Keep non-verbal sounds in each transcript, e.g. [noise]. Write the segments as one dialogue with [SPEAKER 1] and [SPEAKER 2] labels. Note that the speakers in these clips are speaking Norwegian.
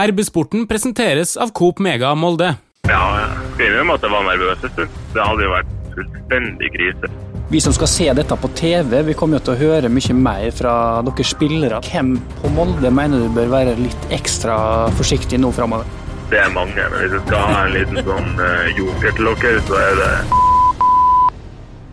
[SPEAKER 1] RB-sporten presenteres av Coop Mega Molde.
[SPEAKER 2] Ja, jeg jo om at jeg var nervøs en stund. Det hadde jo vært fullstendig krise.
[SPEAKER 3] Vi som skal se dette på TV, vi kommer jo til å høre mye mer fra dere spillere. Hvem på Molde mener du bør være litt ekstra forsiktig nå framover?
[SPEAKER 2] Det er mange, men hvis du skal ha en liten sånn uh, joker til dere, så er det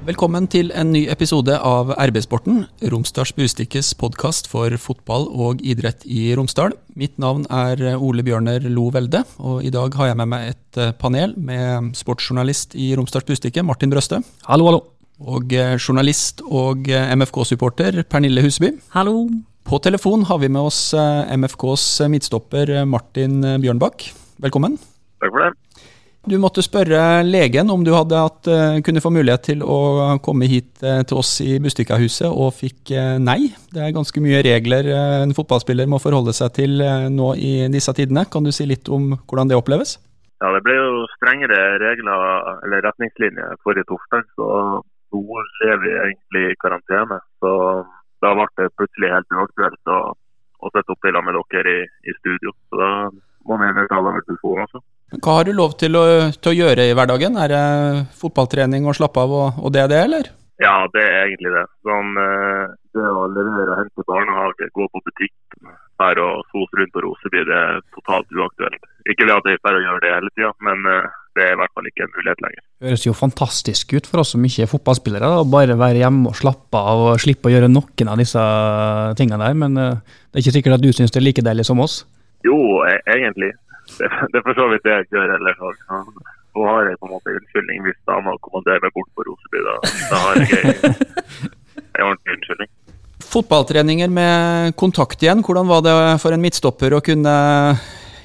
[SPEAKER 4] Velkommen til en ny episode av RB-sporten, Romsdals Bustikkes podkast for fotball og idrett i Romsdal. Mitt navn er Ole Bjørner Lo Velde, og i dag har jeg med meg et eh, panel med sportsjournalist i Romsdals Bustikke, Martin Brøste.
[SPEAKER 3] Hallo, hallo.
[SPEAKER 4] Og eh, journalist og eh, MFK-supporter Pernille Huseby.
[SPEAKER 5] Hallo.
[SPEAKER 4] På telefon har vi med oss MFKs midtstopper Martin Bjørnbakk. Velkommen.
[SPEAKER 2] Takk for det.
[SPEAKER 4] Du måtte spørre legen om du hatt, kunne få mulighet til å komme hit til oss i Bustikkahuset, og fikk nei. Det er ganske mye regler en fotballspiller må forholde seg til nå i disse tidene. Kan du si litt om hvordan det oppleves?
[SPEAKER 2] Ja, Det ble jo strengere regler eller retningslinjer forrige torsdag, så nå lever vi egentlig i karantene. Så da ble det plutselig helt uaktuelt å, sette opp biler med dere i, i, studio. Så da må vi ta det med telefonen også.
[SPEAKER 4] Hva har du lov til å, til å, gjøre i hverdagen? Er det fotballtrening og slappe av og, og det er det, eller?
[SPEAKER 2] Ja, det er egentlig det. Sånn, det å levere og hente barnehage, gå på butikk, her og sose rundt på Roseby, det er totalt uaktuelt. Ikke det at jeg bare gjør det hele tida, men eh, det er i hvert fall ikke en mulighet lenger.
[SPEAKER 3] Det høres jo fantastisk ut for oss som ikke er fotballspillere, å bare være hjemme og slappe av og slippe å gjøre noen av disse tingene der. Men eh, det er ikke sikkert at du syns det er like deilig som oss?
[SPEAKER 2] Jo, e-, egentlig det, det er for så vidt det jeg gjør ellers òg. Så har jeg på en måte unnskyldning hvis dama kommanderer meg bort på Roseby. Da, da har jeg en ordentlig [laughs] unnskyldning.
[SPEAKER 4] Fotballtreninger med kontakt igjen, hvordan var det for en midtstopper å kunne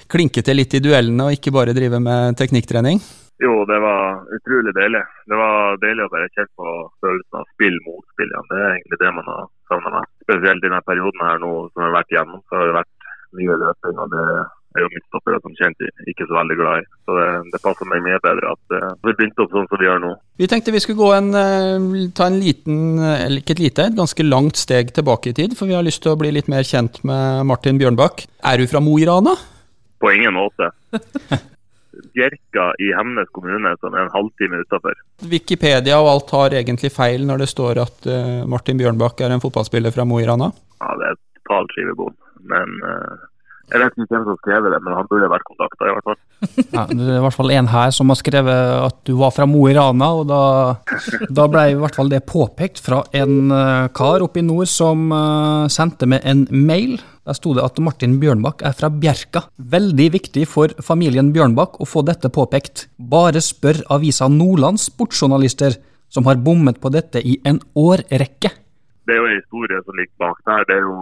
[SPEAKER 4] klinke til litt i duellene og ikke bare drive med teknikktrening?
[SPEAKER 2] Jo, det var utrolig deilig. Det var deilig å bare kjenne på følelsen av spill mot spill igjen. Det er egentlig det man har savna mest. Spesielt i denne perioden her nå som har vært igjennom, så har det vært mye løping. og det er jo midtstoppere som kjent ikke så veldig glad i. Så det, det passer meg mye bedre at uh, vi begynte opp sånn som vi gjør nå.
[SPEAKER 4] Vi tenkte vi skulle gå en, uh, ta en liten, eller ikke et lite, et ganske langt steg tilbake i tid. For vi har lyst til å bli litt mer kjent med Martin Bjørnbakk. Er du fra Mo i Rana?
[SPEAKER 2] På ingen måte. Bjerka i Hemnes kommune, som er en halvtime utafor.
[SPEAKER 4] Wikipedia og alt har egentlig feil når det står at uh, Martin Bjørnbakk er en fotballspiller fra Mo i Rana?
[SPEAKER 2] Ja, det er et totalt skivebom. Men jeg vet ikke hvem som skrev det, men han burde vært kontakta, i hvert fall.
[SPEAKER 3] Ja, det er i hvert fall en her som har skrevet at du var fra Mo i Rana, og da, da ble i hvert fall det påpekt fra en uh, kar oppe i nord som uh, sendte med en mail. Der sto det at Martin Bjørnbakk er fra Bjerka. Veldig viktig for familien Bjørnbakk å få dette påpekt. Bare spør avisa Nordlands sportsjournalister, som har bommet på dette i en årrekke
[SPEAKER 2] det er jo en historie som ligger bak der. Det er jo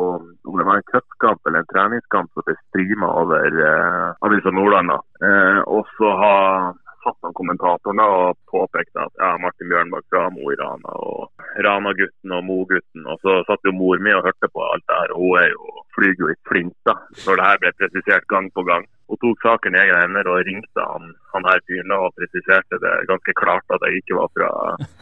[SPEAKER 2] om det var en cupkamp eller en treningskamp som ble streama over eh, Avisa Nordland. Eh, og så har satt noen kommentatorer og påpekt at ja, Martin Bjørnbakk fra Mo i Rana og Rana-gutten og Mo-gutten. Og så satt jo mor mi og hørte på alt det her. Hun er jo, flyr jo i flint da, når det her ble presisert gang på gang. Hun tok saken i egne hender og ringte han, han her fyren og presiserte det ganske klart at jeg ikke var fra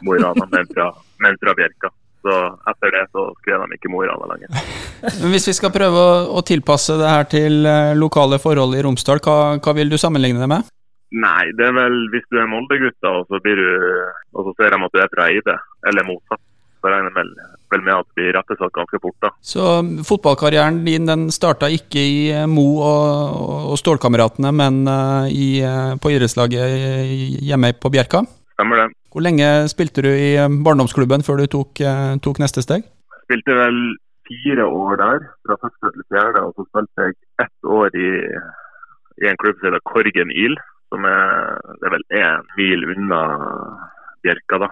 [SPEAKER 2] Mo i Rana, men fra, men fra Bjerka. Så etter det så skrev de ikke Mo lenger. [laughs]
[SPEAKER 4] Men Hvis vi skal prøve å, å, tilpasse det her til uh, lokale forhold i Romsdal, hva, hva, vil du sammenligne det med?
[SPEAKER 2] Nei, det er vel hvis du er Molde-gutt og og så ser de at du er fra Eide, eller motsatt. Så regner vel, vel med at det blir rettesatt ganske fort. da.
[SPEAKER 4] Så fotballkarrieren din den starta ikke i eh, Mo og, og Stålkameratene, men uh, i, på idrettslaget hjemme på Bjerka?
[SPEAKER 2] Stemmer det.
[SPEAKER 4] Hvor lenge spilte du i eh, barndomsklubben før du tok, eh, tok neste steg?
[SPEAKER 2] Spilte vel fire år der, fra første til fjerde. Og så spilte jeg ett år i, i en klubb som heter Korgen Il, som er, er vel én mil unna Bjerka. da.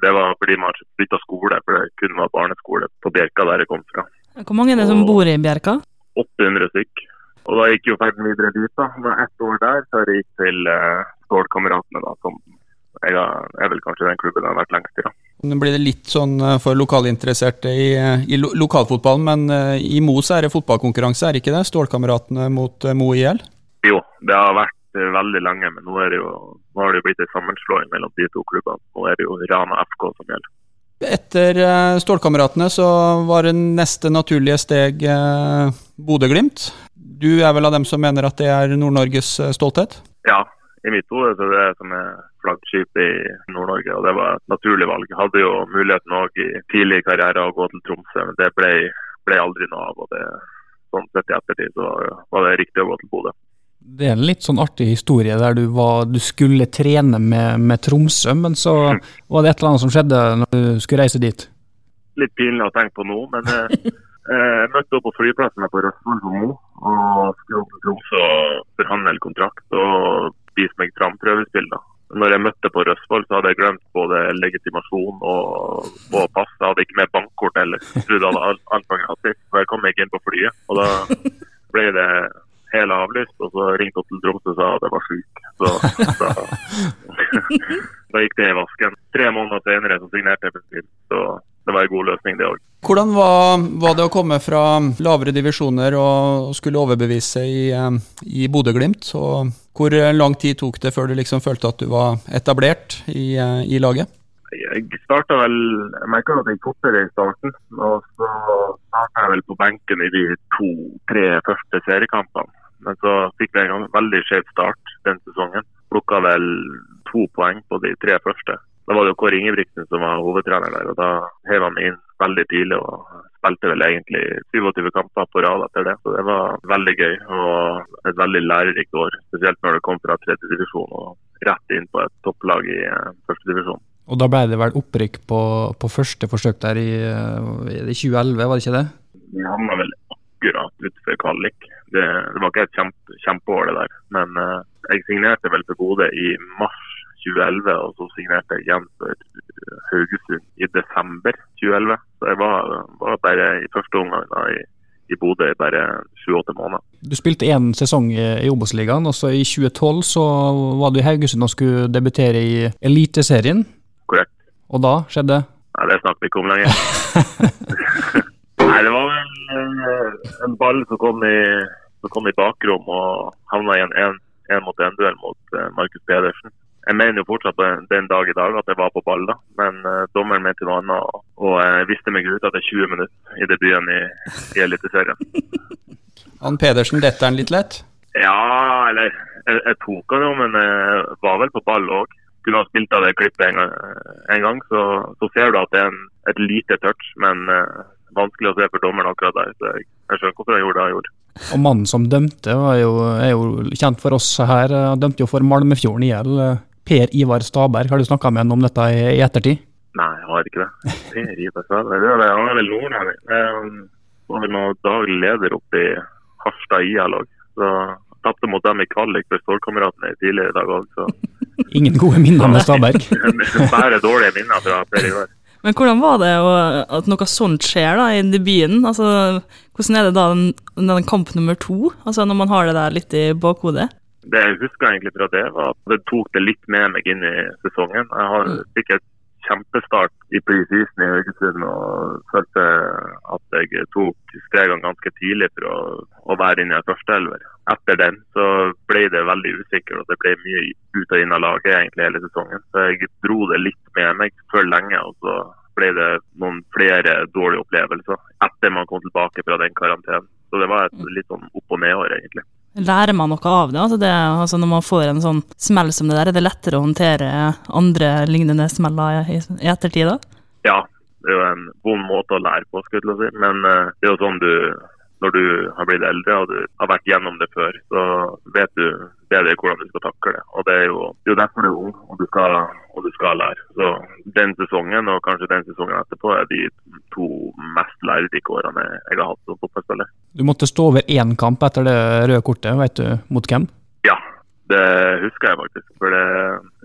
[SPEAKER 2] Det var fordi man bytta skole, for det kun var barneskole på Bjerka der jeg kom fra.
[SPEAKER 5] Hvor mange er det som bor i Bjerka?
[SPEAKER 2] 800 stykk. Og da gikk jo ferden videre dit. da. Med ett år der før jeg gikk til uh, Stålkameratene, da, som jeg er vel kanskje den klubben jeg har vært lengst i. da.
[SPEAKER 4] Nå blir det litt sånn eh, for lokalinteresserte i, i lo lokalfotballen, men uh, i Mo så er det fotballkonkurranse, er det ikke det? Stålkameratene mot Mo IL?
[SPEAKER 2] Jo, det har vært veldig lenge, men nå, er det jo, nå har det jo blitt en sammenslåing mellom de to klubbene. Nå er det jo Rana FK som gjelder.
[SPEAKER 4] Etter Stålkameratene så var det neste naturlige steg Bodø-Glimt. Du er vel av dem som mener at det er Nord-Norges eh, stolthet?
[SPEAKER 2] Ja, i mitt hode så er det det som er flaggskipet i Nord-Norge, og det var et naturlig valg. Jeg hadde jo muligheten òg i tidlig karriere å gå til Tromsø, men det ble, ble aldri noe av. og det Sånn sett i ettertid så var det riktig å gå til Bodø.
[SPEAKER 3] Det er en litt sånn artig historie der du, var, du skulle trene med, med, Tromsø, men så [laughs] var det et eller annet som skjedde når du skulle reise dit?
[SPEAKER 2] Litt pinlig å tenke på nå, men jeg, [laughs] jeg møtte opp på flyplassen på Røstfold og skulle opp til Tromsø og forhandle kontrakt. og vise meg fram prøvespill. Når jeg møtte på Røsvoll, så hadde jeg glemt både legitimasjon og, og pass. Jeg hadde ikke med bankkort heller. Jeg trodde jeg hadde alt var gratis. Så jeg kom ikke inn på flyet. Og da ble det hele avlyst. Og så ringte jeg til Tromsø og sa at jeg var syk. Så da, [laughs] da gikk det i vasken. Tre måneder senere så signerte jeg for Så det var en god løsning, det òg.
[SPEAKER 4] Hvordan var, var, det å komme fra lavere divisjoner og skulle overbevise i, eh, i Bodø-Glimt? Og hvor lang tid tok det før du liksom følte at du var etablert i, eh, i laget?
[SPEAKER 2] Jeg starta vel Jeg merka at jeg fortere i starten. Og så starta jeg vel på benken i de to-tre første seriekampene. Men så fikk vi en veldig skjev start den sesongen. Plukka vel to poeng på de tre første. Da var det jo Kåre Ingebrigtsen som var hovedtrener der, og da hev han inn veldig tidlig. og Spilte vel egentlig 27 kamper på rad etter det. Så det var veldig gøy og et veldig lærerikt år. Spesielt når det kom fra tredje divisjon og rett inn på et topplag i uh, første divisjon.
[SPEAKER 3] Og da ble det vel opprykk på, på første forsøk der i, eh, i, 2011, var det ikke det?
[SPEAKER 2] Vi havna vel akkurat utenfor kvalik. Det, det, var ikke et kjempe, kjempeår det der. Men uh, jeg signerte vel for Bodø i mars 2011, og så signerte jeg igjen for Haugesund i desember 2011. Så jeg var, var bare i første omgang da, i, i Bodø i bare sju-åtte måneder.
[SPEAKER 3] Du spilte én sesong i Obos-ligaen, og så i 2012 så var du i Haugesund og skulle debutere i Eliteserien.
[SPEAKER 2] Korrekt.
[SPEAKER 3] Og da skjedde?
[SPEAKER 2] Nei, Det snakker vi ikke om lenger. [laughs] Nei, det var vel en ball som kom i, som kom i bakrom og havna i en én mot én-duell mot mot Markus Pedersen jeg mener jo fortsatt den dag i dag at jeg var på ball, da. Men uh, dommeren mente noe annet. Og, og jeg visste meg ut at det er 20 minutter i debuten i, i Eliteserien. [laughs]
[SPEAKER 4] Han Pedersen detter han litt lett?
[SPEAKER 2] Ja, eller jeg, jeg tok han jo, men jeg var vel på ball òg. Kunne ha spilt av det klippet en gang, en gang så, så, ser du at det er en, et lite touch, men uh, vanskelig å se for dommeren akkurat der. Så jeg, jeg skjønner hvorfor han gjorde det han gjorde.
[SPEAKER 3] Og mannen som dømte, jo, er jo kjent for oss her. Han dømte jo for Malmefjorden i hjel. Per Ivar Staberg, har du snakka med han om dette i, ettertid?
[SPEAKER 2] Nei, jeg har ikke det. Per Ivar Staberg, det er, han er vel nordlending. Han er noen daglig leder oppe i Harstad IA-lag. Så tapte mot dem i kvalik for stålkameratene tidligere i dag òg, så [laughs]
[SPEAKER 3] Ingen gode minner med Staberg? [laughs]
[SPEAKER 2] Bare dårlige minner fra Per Ivar.
[SPEAKER 5] Men hvordan var det at noe sånt skjer da i debuten? Altså, hvordan er det da den, den kamp nummer to, altså når man har det der litt i bakhodet?
[SPEAKER 2] Det jeg husker egentlig fra det, var at det tok det litt med meg inn i sesongen. Jeg har mm. et kjempestart i preseason i Haugesund og følte at jeg tok stegene ganske tidlig for å, å være inne i førsteelver. Etter den så ble det veldig usikkert, og det ble mye ut og inn av laget egentlig hele sesongen. Så jeg dro det litt med meg for lenge. og så ble det noen flere dårlige opplevelser etter man kom tilbake fra den karantenen. Så det var et mm. litt sånn opp- og ned-år, egentlig.
[SPEAKER 5] Lærer man noe av det? Altså det altså når man får en sånn smell som det der, er det lettere å håndtere andre lignende smeller i, i ettertid da?
[SPEAKER 2] Ja, det er jo en vond måte å lære på, skulle jeg si. Men uh, det er jo sånn du når du har blitt eldre og du har vært gjennom det før, så vet du bedre hvordan du skal takle det. Og Det er jo, det er derfor du er ung og du, skal, og du skal lære. Så Den sesongen og kanskje den sesongen etterpå er de to mest lærerike årene jeg har hatt som fotballspiller.
[SPEAKER 3] Du måtte stå over én kamp etter det røde kortet, vet du mot hvem?
[SPEAKER 2] Det husker jeg faktisk. For det,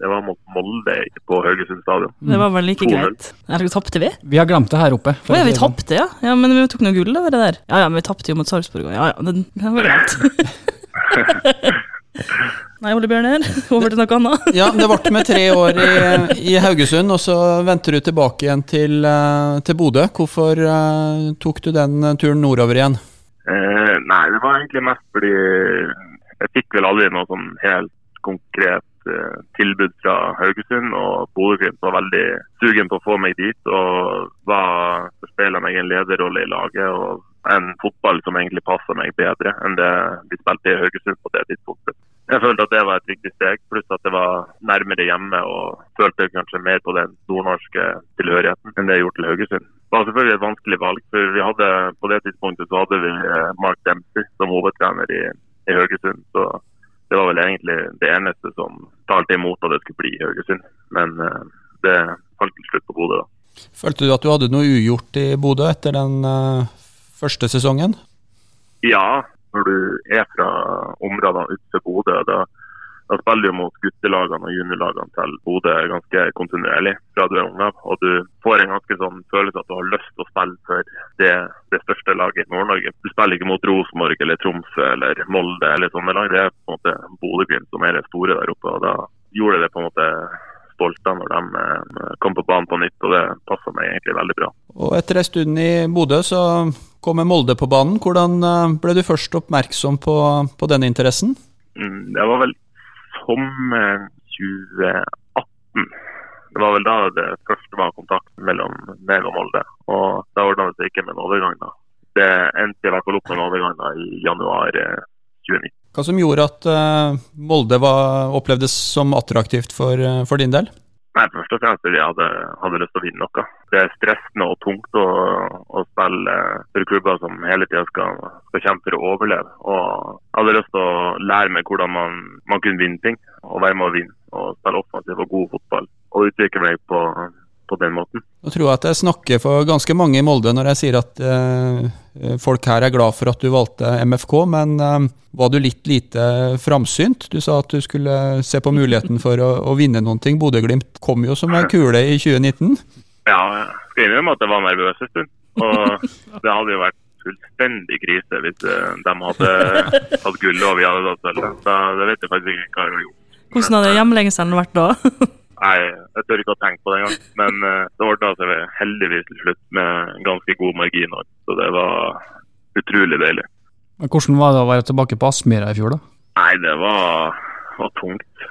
[SPEAKER 2] det var mot Molde på Haugesund stadion.
[SPEAKER 5] Det var vel like greit. Eller tapte vi?
[SPEAKER 3] Vi har glemt det her oppe.
[SPEAKER 5] Å ja, vi sånn. tapte, ja. ja. Men vi tok noe gull over det der. Ja ja, men vi tapte jo mot Sarpsborg òg. Ja ja, det, det var greit. [laughs] Nei, Ole Bjørner, over til noe annet.
[SPEAKER 4] ja, det ble med tre år i, i, Haugesund, og så venter du tilbake igjen til, eh, til Bodø. Hvorfor uh, tok du den turen nordover igjen?
[SPEAKER 2] Eh, nei, det var egentlig mest fordi jeg fikk vel aldri noe sånn helt konkret eh, tilbud fra Haugesund. Og Bodø-Glimt var veldig sugen på å få meg dit og var forspeila meg en lederrolle i laget. og en fotball som egentlig passer meg bedre enn det vi spilte i Haugesund på det tidspunktet. Jeg følte at det var et riktig steg, pluss at det var nærmere hjemme og følte kanskje mer på den nordnorske tilhørigheten enn det jeg gjorde til Haugesund. Det var selvfølgelig et vanskelig valg, for vi hadde, på det tidspunktet så hadde vi eh, Mark Dempsey som hovedtrener i, i Haugesund. så det var vel egentlig det eneste som talte imot at det skulle bli i Haugesund. Men uh, det falt til slutt på Bodø, da.
[SPEAKER 4] Følte du at du hadde noe ugjort i Bodø etter den uh, første sesongen?
[SPEAKER 2] Ja, når du er fra områdene utenfor Bodø. Da, da spiller du mot guttelagene og juniorlagene til Bodø ganske kontinuerlig fra du er ung av. Og du får en ganske sånn følelse at du har lyst til å spille for det, det største laget i Nord-Norge. Du spiller ikke mot Rosenborg eller Tromsø eller Molde eller sånne lag. Det er på en måte Bodø-Glimt som er det store der oppe. og Da gjorde det på en måte stolte når de eh, kom på banen på nytt, og det passa meg egentlig veldig bra.
[SPEAKER 4] Og Etter en stund i Bodø så kommer Molde på banen. Hvordan eh, ble du først oppmerksom på, på denne interessen?
[SPEAKER 2] Mm, det var vel sommeren 2018. Det var vel da det første var kontakt mellom meg og Molde. Og da ordna det seg ikke med en overgang. da. Det endte i hvert fall opp med en overgang da i januar 2019. Eh,
[SPEAKER 4] Hva som gjorde at uh, Molde var, opplevdes som attraktivt for, for din del?
[SPEAKER 2] Nei, Først og fremst fordi jeg hadde, hadde, lyst til å vinne noe. Det er stressende og tungt å, å spille for klubber som hele tida skal, skal, kjempe for å overleve. Og Jeg hadde lyst til å lære meg hvordan man, man kunne vinne ting, og være med å vinne. Og spille offensiv og god fotball. Og utvikle meg på, på den måten.
[SPEAKER 4] Nå tror jeg at jeg snakker for ganske mange i Molde når jeg sier at eh, folk her er glad for at du valgte MFK, men eh, var du litt lite framsynt? Du sa at du skulle se på muligheten for å, å vinne noen ting. Bodø-Glimt kom jo som ei kule i 2019.
[SPEAKER 2] Ja, jeg skal innrømme at jeg var nervøs en stund. Og [laughs] det hadde jo vært fullstendig krise hvis eh, de hadde hatt gull og vi hadde tatt sølv. Det vet jeg faktisk ikke hva jeg hadde gjort.
[SPEAKER 5] Hvordan hadde hjemlengselen vært da? [laughs]
[SPEAKER 2] Nei, jeg tør ikke å tenke på det engang. Men uh, det ordna seg heldigvis til slutt med ganske god margin. Så det var utrolig deilig.
[SPEAKER 3] Men Hvordan var det å være tilbake på Aspmyra i fjor, da?
[SPEAKER 2] Nei, det var, var tungt.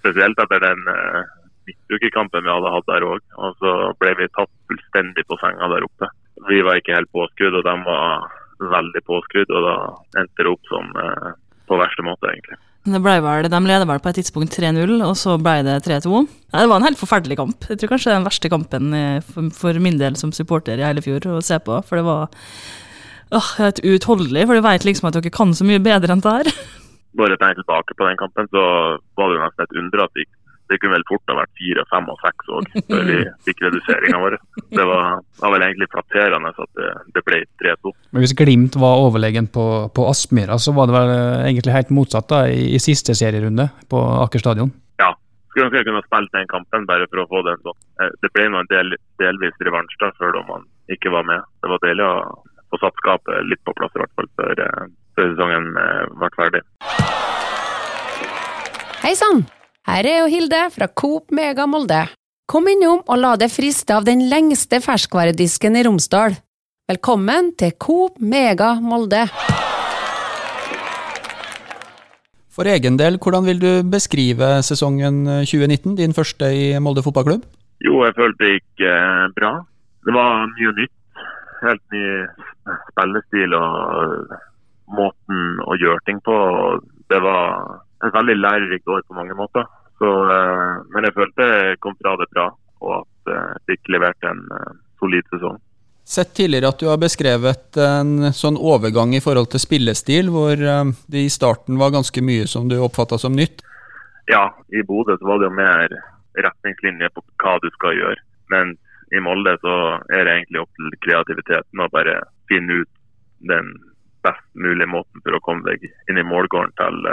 [SPEAKER 2] Spesielt etter den uh, midtukekampen vi hadde hatt der òg. Og så ble vi tatt fullstendig på senga der oppe. Vi var ikke helt påskrudd, og de var veldig påskrudd. Og da endte det opp som uh, på verste måte, egentlig.
[SPEAKER 5] Det ble vel, De leder vel på et tidspunkt 3-0, og så ble det 3-2. Det var en helt forferdelig kamp. Jeg tror kanskje det er den verste kampen for min del som supporter i hele fjor å se på. For det var helt uutholdelig, for du vet liksom at dere kan så mye bedre enn det her.
[SPEAKER 2] Bare tenker tilbake på den kampen, så var det nesten et under at vi det kunne vel fort ha vært fire, fem og seks òg, før vi fikk reduseringa vår. Det var, var, vel egentlig flatterende at det, det ble 3-2.
[SPEAKER 3] Men Hvis Glimt var overlegen på, på Aspmyra, så var det vel egentlig helt motsatt da, i, i siste serierunde på Aker stadion?
[SPEAKER 2] Ja, skulle ønske jeg kunne spilt den kampen bare for å få den sånn. Eh, det ble nå en del, delvis revansj da, før om man ikke var med. Det var deilig å få satt skapet litt på plass, i hvert fall før, eh, før sesongen ble eh, ferdig.
[SPEAKER 6] Hei sann! Her er jo Hilde fra Coop Mega Molde. Kom innom og la deg friste av den lengste ferskvaredisken i Romsdal. Velkommen til Coop Mega Molde.
[SPEAKER 4] For egen del, hvordan vil du beskrive sesongen 2019, din første i Molde fotballklubb?
[SPEAKER 2] Jo, jeg følte det gikk eh, bra. Det var mye nytt. Helt ny spillestil og måten å gjøre ting på. Det var et veldig lærerikt år på mange måter. Så, eh, men jeg følte jeg kom fra det bra, og at jeg eh, fikk levert en eh, solid sesong.
[SPEAKER 4] Sett tidligere at du har beskrevet en sånn overgang i forhold til spillestil, hvor det i starten var ganske mye som du oppfatta som nytt?
[SPEAKER 2] Ja, i Bodø så var det jo mer retningslinjer på hva du skal gjøre. Men i Molde så er det egentlig opp til kreativiteten å bare finne ut den best mulig måten for å komme deg inn i målgården til,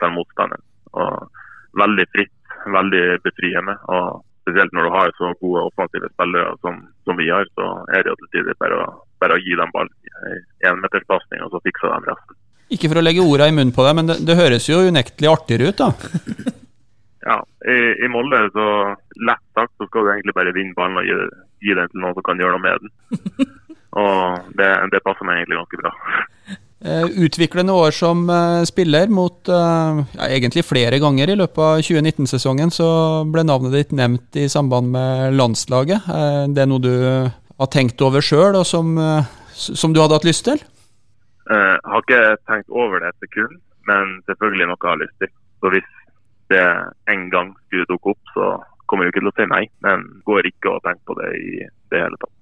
[SPEAKER 2] til motstanderen. Og veldig fritt, veldig befriende. og Spesielt når du har så gode offensive spillere som, som vi har, så er det til tider bare, bare, å gi dem ball i énmeterspasning, og så fikser de resten.
[SPEAKER 4] Ikke for å legge ordene i munnen på deg, men det, det høres jo unektelig artigere ut, da? [laughs]
[SPEAKER 2] ja, i, i, Molde så lett sagt så skal du egentlig bare vinne ballen og gi, gi den til noen som kan gjøre noe med den. [laughs] og det, det passer meg egentlig ganske bra.
[SPEAKER 4] Eh, utviklende år som eh, spiller mot eh, ja, egentlig flere ganger i løpet av 2019-sesongen. Så ble navnet ditt nevnt i samband med landslaget. Det er noe du har tenkt over sjøl, og som, som du hadde hatt lyst til?
[SPEAKER 2] Jeg har ikke tenkt over det et sekund, men selvfølgelig noe jeg har lyst til. Så hvis det en gang skulle dukke opp, så kommer jeg ikke til å si nei. Men går ikke å tenke på det i det hele tatt.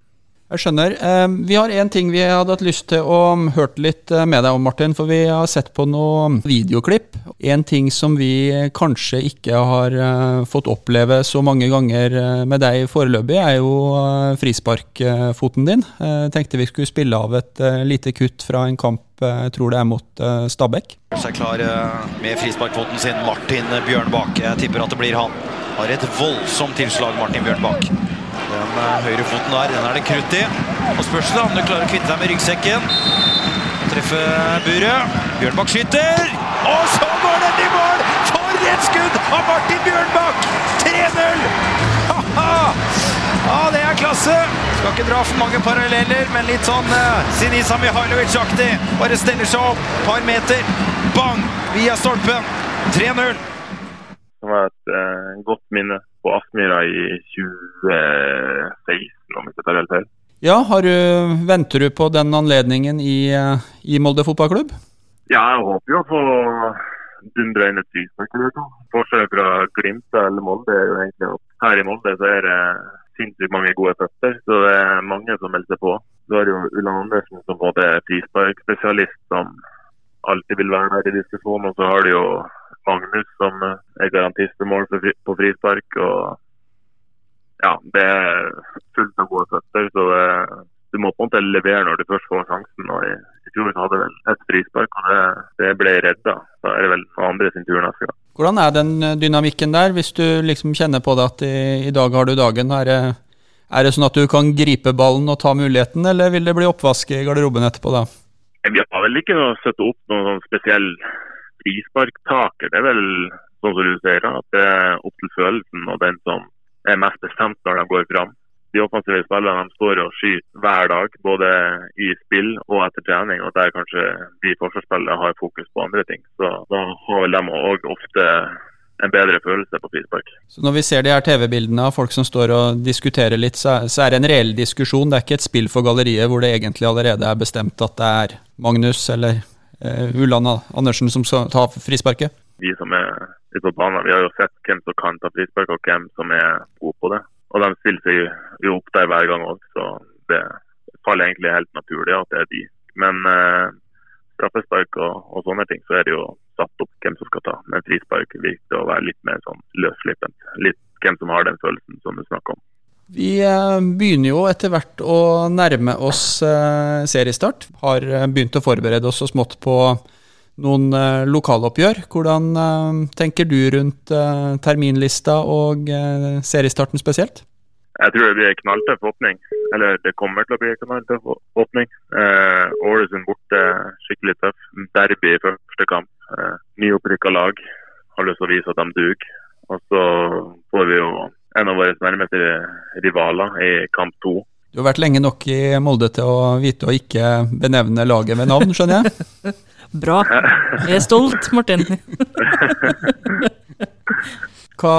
[SPEAKER 4] Jeg skjønner. Eh, Vi har én ting vi hadde hatt lyst til å hørt litt eh, med deg om, Martin. For vi har sett på noen videoklipp. En ting som vi kanskje ikke har eh, fått oppleve så mange ganger eh, med deg foreløpig, er jo eh, frisparkfoten din. Jeg tenkte vi skulle spille av et eh, lite kutt fra en kamp, eh, jeg tror det er mot eh, Stabæk.
[SPEAKER 7] seg klar eh, med frisparkfoten sin. Martin Bjørnbakk. Jeg tipper at det blir han. Har et voldsomt tilslag, Martin Bjørnbakk. Den høyre høyrefoten der, den er det krutt i. Og spørsmålet om du klarer å kvitte deg med ryggsekken. Treffe buret. Bjørnbakk skyter. Og så går den i mål! For et skudd av Martin Bjørnbakk! 3-0! Ha-ha! Ja, det er klasse. Skal ikke dra for mange paralleller, men litt sånn uh, Sinisa Mihailovic-aktig. Bare steller seg opp, par meter. Bang! Via stolpen. 3-0.
[SPEAKER 2] Det var et eh, godt minne på Aspmyra i 2016, om ikke ikke tar helt feil.
[SPEAKER 4] Ja, har du, venter du på den anledningen i, eh, i Molde fotballklubb?
[SPEAKER 2] Ja, jeg håper jo å få dundre inn et frispark. Forskjellen fra Glimt eller Molde er jo egentlig at her i Molde så er det sinnssykt mange gode føtter, så det er mange som melder seg på. Så det jo Ulland Andersen som både er frisparkspesialist som alltid vil være der i diskusjonen, og så har du jo Magnus som er garantist for mål på frispark. og ja, det er fullt av gode føtter, så det, du må på en måte levere når du først får sjansen. og i, i fjor så hadde vel et frispark, og det, det ble redda. Da er det vel andre sin tur neste gang.
[SPEAKER 4] Hvordan er den eh, dynamikken der, hvis du liksom kjenner på det at i, i dag har du dagen? Er det, er det sånn at du kan gripe ballen og ta muligheten, eller vil det bli oppvask i garderoben etterpå da?
[SPEAKER 2] Vi har vel ikke noe satt opp noen sånn spesiell frisparktaker. Det vel sånn som du sier, at det er opp til følelsen og den som er mest bestemt når de går fram. De offensive spillerne de står og skyter hver dag, både i spill og etter trening. og Der kanskje de forsvarsspillere har fokus på andre ting. Så Da har vel de òg ofte en bedre følelse på frispark.
[SPEAKER 4] Så Når vi ser de her TV-bildene av folk som står og diskuterer litt, så er, det en reell diskusjon. Det er ikke et spill for galleriet hvor det egentlig allerede er bestemt at det er Magnus eller Ulland Andersen som skal ta frisparket.
[SPEAKER 2] Vi som er ute på banen, vi har jo sett hvem som kan ta frispark og hvem som er god på det. Og de stiller seg jo opp der hver gang òg, så det faller egentlig helt naturlig at det er de. Men eh, straffespark og, og sånne ting, så er det jo satt opp hvem som skal ta. Men frispark virker å være litt mer sånn løsslippent. Litt hvem som har den følelsen som du snakker om.
[SPEAKER 4] Vi eh, begynner jo etter hvert å nærme oss eh, seriestart. Har eh, begynt å forberede oss så smått på noen lokaloppgjør. Hvordan tenker du rundt terminlista og seriestarten spesielt?
[SPEAKER 2] Jeg tror det blir knalltøff åpning. Eller det kommer til å bli knalltøff åpning. Eh, Ålesund borte, skikkelig tøff. Derby i første kamp. Eh, Nyopprykka lag. Har lyst til å vise at de duger. Og så får vi jo en av våre nærmeste rivaler i kamp to.
[SPEAKER 4] Du har vært lenge nok i Molde til å vite å ikke benevne laget ved navn, skjønner jeg? [laughs]
[SPEAKER 5] Bra. Jeg er stolt, Martin. [laughs]
[SPEAKER 4] Hva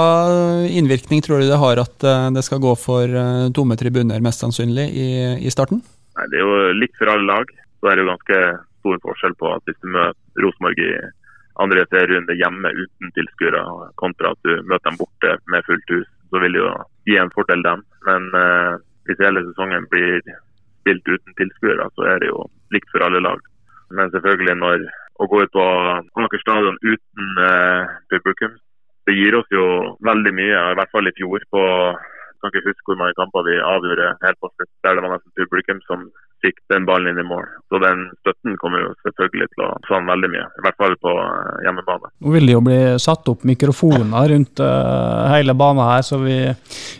[SPEAKER 4] innvirkning tror du det har at eh, det skal gå for eh, tomme tribuner, mest sannsynlig, i, i starten?
[SPEAKER 2] Nei, det er jo likt for alle lag. Så er det jo ganske stor forskjell på at hvis du møter Rosenborg i andre serierunde hjemme uten tilskuere, kontra at du møter dem borte med fullt hus, så vil jo gi en fordel dem. Men eh, hvis hele sesongen blir spilt uten tilskuere, så er det jo likt for alle lag. Men selvfølgelig når å gå ut på Aker stadion uten eh, publikum, det gir oss jo veldig mye, i hvert fall i fjor. på kan ikke huske hvor mange kamper vi avgjorde helt på slutt, der det var nesten publikum som fikk den ballen inn i mål. Så den støtten kommer jo selvfølgelig til å savne veldig mye, i hvert fall på eh, hjemmebane.
[SPEAKER 3] Nå vil det jo bli satt opp mikrofoner rundt eh, hele banen her, så vi,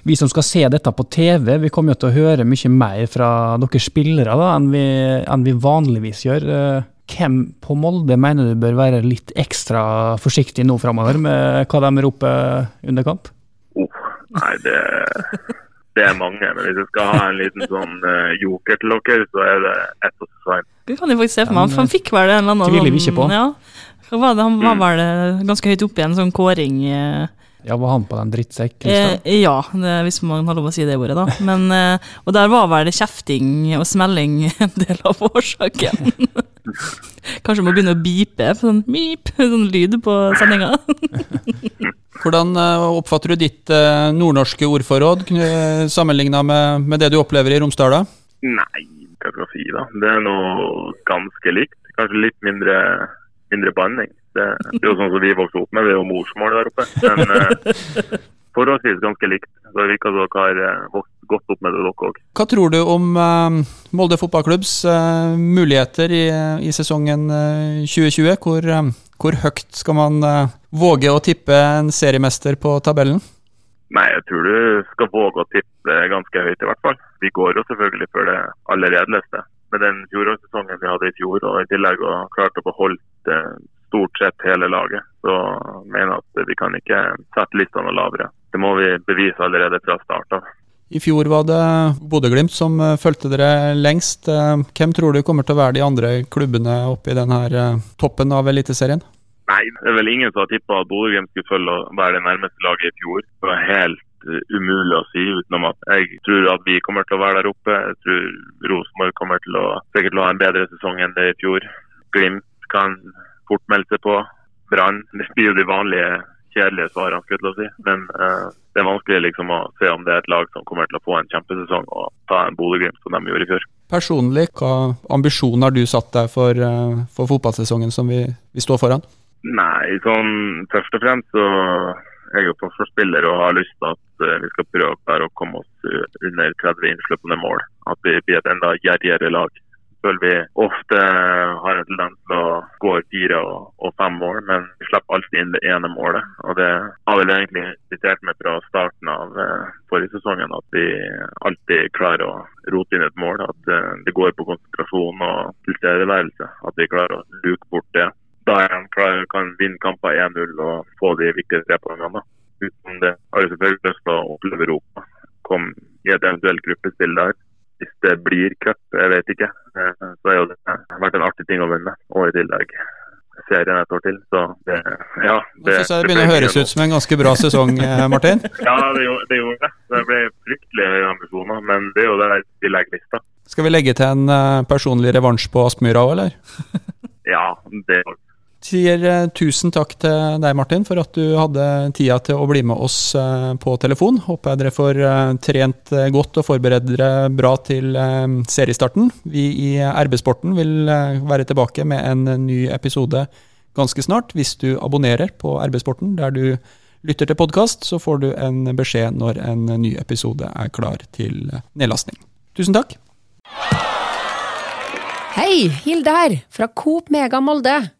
[SPEAKER 3] vi som skal se dette på TV, vi kommer jo til å høre mye mer fra dere spillere da, enn, vi, enn vi vanligvis gjør. Eh, hvem på Molde mener du bør være litt ekstra forsiktig nå framover med hva de roper under kamp?
[SPEAKER 2] Oh, nei, det, det er mange. Men hvis jeg skal ha en liten sånn uh, joker til dere, så er det ett og Svein.
[SPEAKER 5] Du kan jo faktisk se for meg. Han fikk vel en eller annen
[SPEAKER 3] Tviler vi ikke på.
[SPEAKER 5] Ja. Hva var? Han var vel eh, ganske høyt oppe i en sånn kåring eh,
[SPEAKER 3] Ja, var han på den drittsekk?
[SPEAKER 5] Eh, ja, det, hvis man har lov å si det ordet, da. [laughs] Men, eh, og der var vel kjefting og smelling [laughs] en del av årsaken. [laughs] Kanskje må begynne å beepe, sånn beep, sånn lyd på sendinga.
[SPEAKER 4] Hvordan eh, oppfatter du ditt eh, nordnorske ordforråd sammenligna med, med, det du opplever i Romsdal?
[SPEAKER 2] Nei, hva skal jeg si da. Det er noe ganske likt. Kanskje litt mindre, mindre banning. Det, det, er jo sånn som vi vokste opp med, det er jo morsmål der oppe. Men eh, forholdsvis ganske likt. Så det virker som dere har gått vokst godt opp med det, dere òg.
[SPEAKER 4] Hva tror du om eh, Molde fotballklubbs eh, muligheter i, i sesongen 2020? Eh, hvor, eh, hvor, høyt skal man våge å tippe en seriemester på tabellen?
[SPEAKER 2] Nei, jeg tror du skal våge å tippe ganske høyt, i hvert fall. Vi går jo selvfølgelig for det aller edleste. Med den fjorårssesongen vi hadde i fjor, og i tillegg og klart å beholde stort sett hele laget, så mener jeg at vi kan ikke sette lista noe lavere. Det må vi bevise allerede fra start av.
[SPEAKER 4] I fjor var det Bodø-Glimt som eh, fulgte dere lengst. Eh, hvem tror du kommer til å være de andre klubbene oppe i denne eh, toppen av Eliteserien?
[SPEAKER 2] Nei, det er vel ingen som har tippa at Bodø-Glimt skulle følge og være det nærmeste laget i fjor. Det var helt umulig å si, utenom at jeg tror at vi kommer til å være der oppe. Jeg tror Rosenborg kommer til å sikkert ha en bedre sesong enn det i fjor. Glimt kan fort melde seg på. Brann. Det blir jo de vanlige kjedelige svarene, skulle jeg til å si. Men uh, det er vanskelig liksom å se om det er et lag som kommer til å få en kjempesesong og ta en Bodø-Glimt som de gjorde i fjor.
[SPEAKER 4] Personlig, hva ambisjoner har du satt deg for, uh, for fotballsesongen som vi, vi, står foran?
[SPEAKER 2] Nei, sånn først og fremst så jeg er forsvarsspiller og har lyst til at uh, vi skal prøve å komme oss under 30 innslupne mål. At vi blir et enda gjerrigere lag føler vi ofte har en tendens til å gå fire og, og, fem mål, men vi slipper alltid inn det ene målet. Og Det har vel egentlig sitert meg fra starten av eh, forrige sesongen at vi alltid klarer å rote inn et mål. At eh, det går på konsentrasjon og tilstedeværelse. At vi klarer å luke bort det. Da klarer, kan vinne kamper 1-0 og få de viktige trepoengene. Uten det har jeg selvfølgelig lyst til å oppleve Europa. Kom i et eventuelt gruppespill der hvis det blir cup, jeg vet ikke. Eh, så har det vært en artig ting å vinne. Og i tillegg serien et år til. Så det, ja.
[SPEAKER 4] Det, jeg det begynner å høres ut som en ganske bra sesong, eh, Martin? [laughs]
[SPEAKER 2] ja, det gjorde det. Gjorde det. det ble fryktelig høye ambisjoner, men det er jo det vi legger lista.
[SPEAKER 4] Skal vi legge til en uh, personlig revansj på Aspmyra òg, eller?
[SPEAKER 2] ja, det er
[SPEAKER 4] sier eh, tusen takk til deg, Martin, for at du hadde tida til å bli med oss eh, på telefon. Håper jeg dere får eh, trent godt og forberedt dere bra til seriestarten. Vi i RB-sporten vil være tilbake med en ny episode ganske snart. Hvis du abonnerer på RB-sporten der du lytter til podkast, så får du en beskjed når en ny episode er klar til nedlastning. Tusen takk.
[SPEAKER 6] Hei, Hilde her, fra Coop Mega Molde.